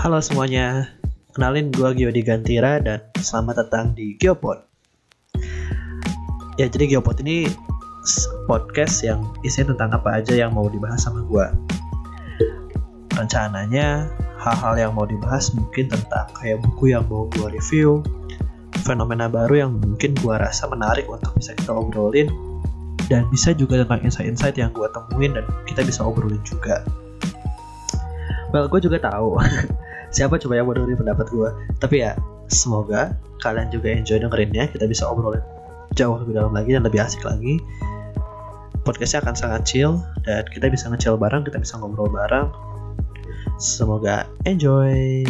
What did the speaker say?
Halo semuanya, kenalin gue Giodi Gantira dan selamat datang di Geopod. Ya jadi Geopod ini podcast yang isinya tentang apa aja yang mau dibahas sama gue. Rencananya hal-hal yang mau dibahas mungkin tentang kayak buku yang mau gue review, fenomena baru yang mungkin gue rasa menarik untuk bisa kita obrolin, dan bisa juga tentang insight-insight yang gue temuin dan kita bisa obrolin juga. Well, gue juga tahu siapa coba yang mau dengerin pendapat gue. Tapi ya, semoga kalian juga enjoy dengerinnya. Kita bisa obrolin jauh lebih dalam lagi dan lebih asik lagi. Podcastnya akan sangat chill dan kita bisa nge bareng, kita bisa ngobrol bareng. Semoga enjoy.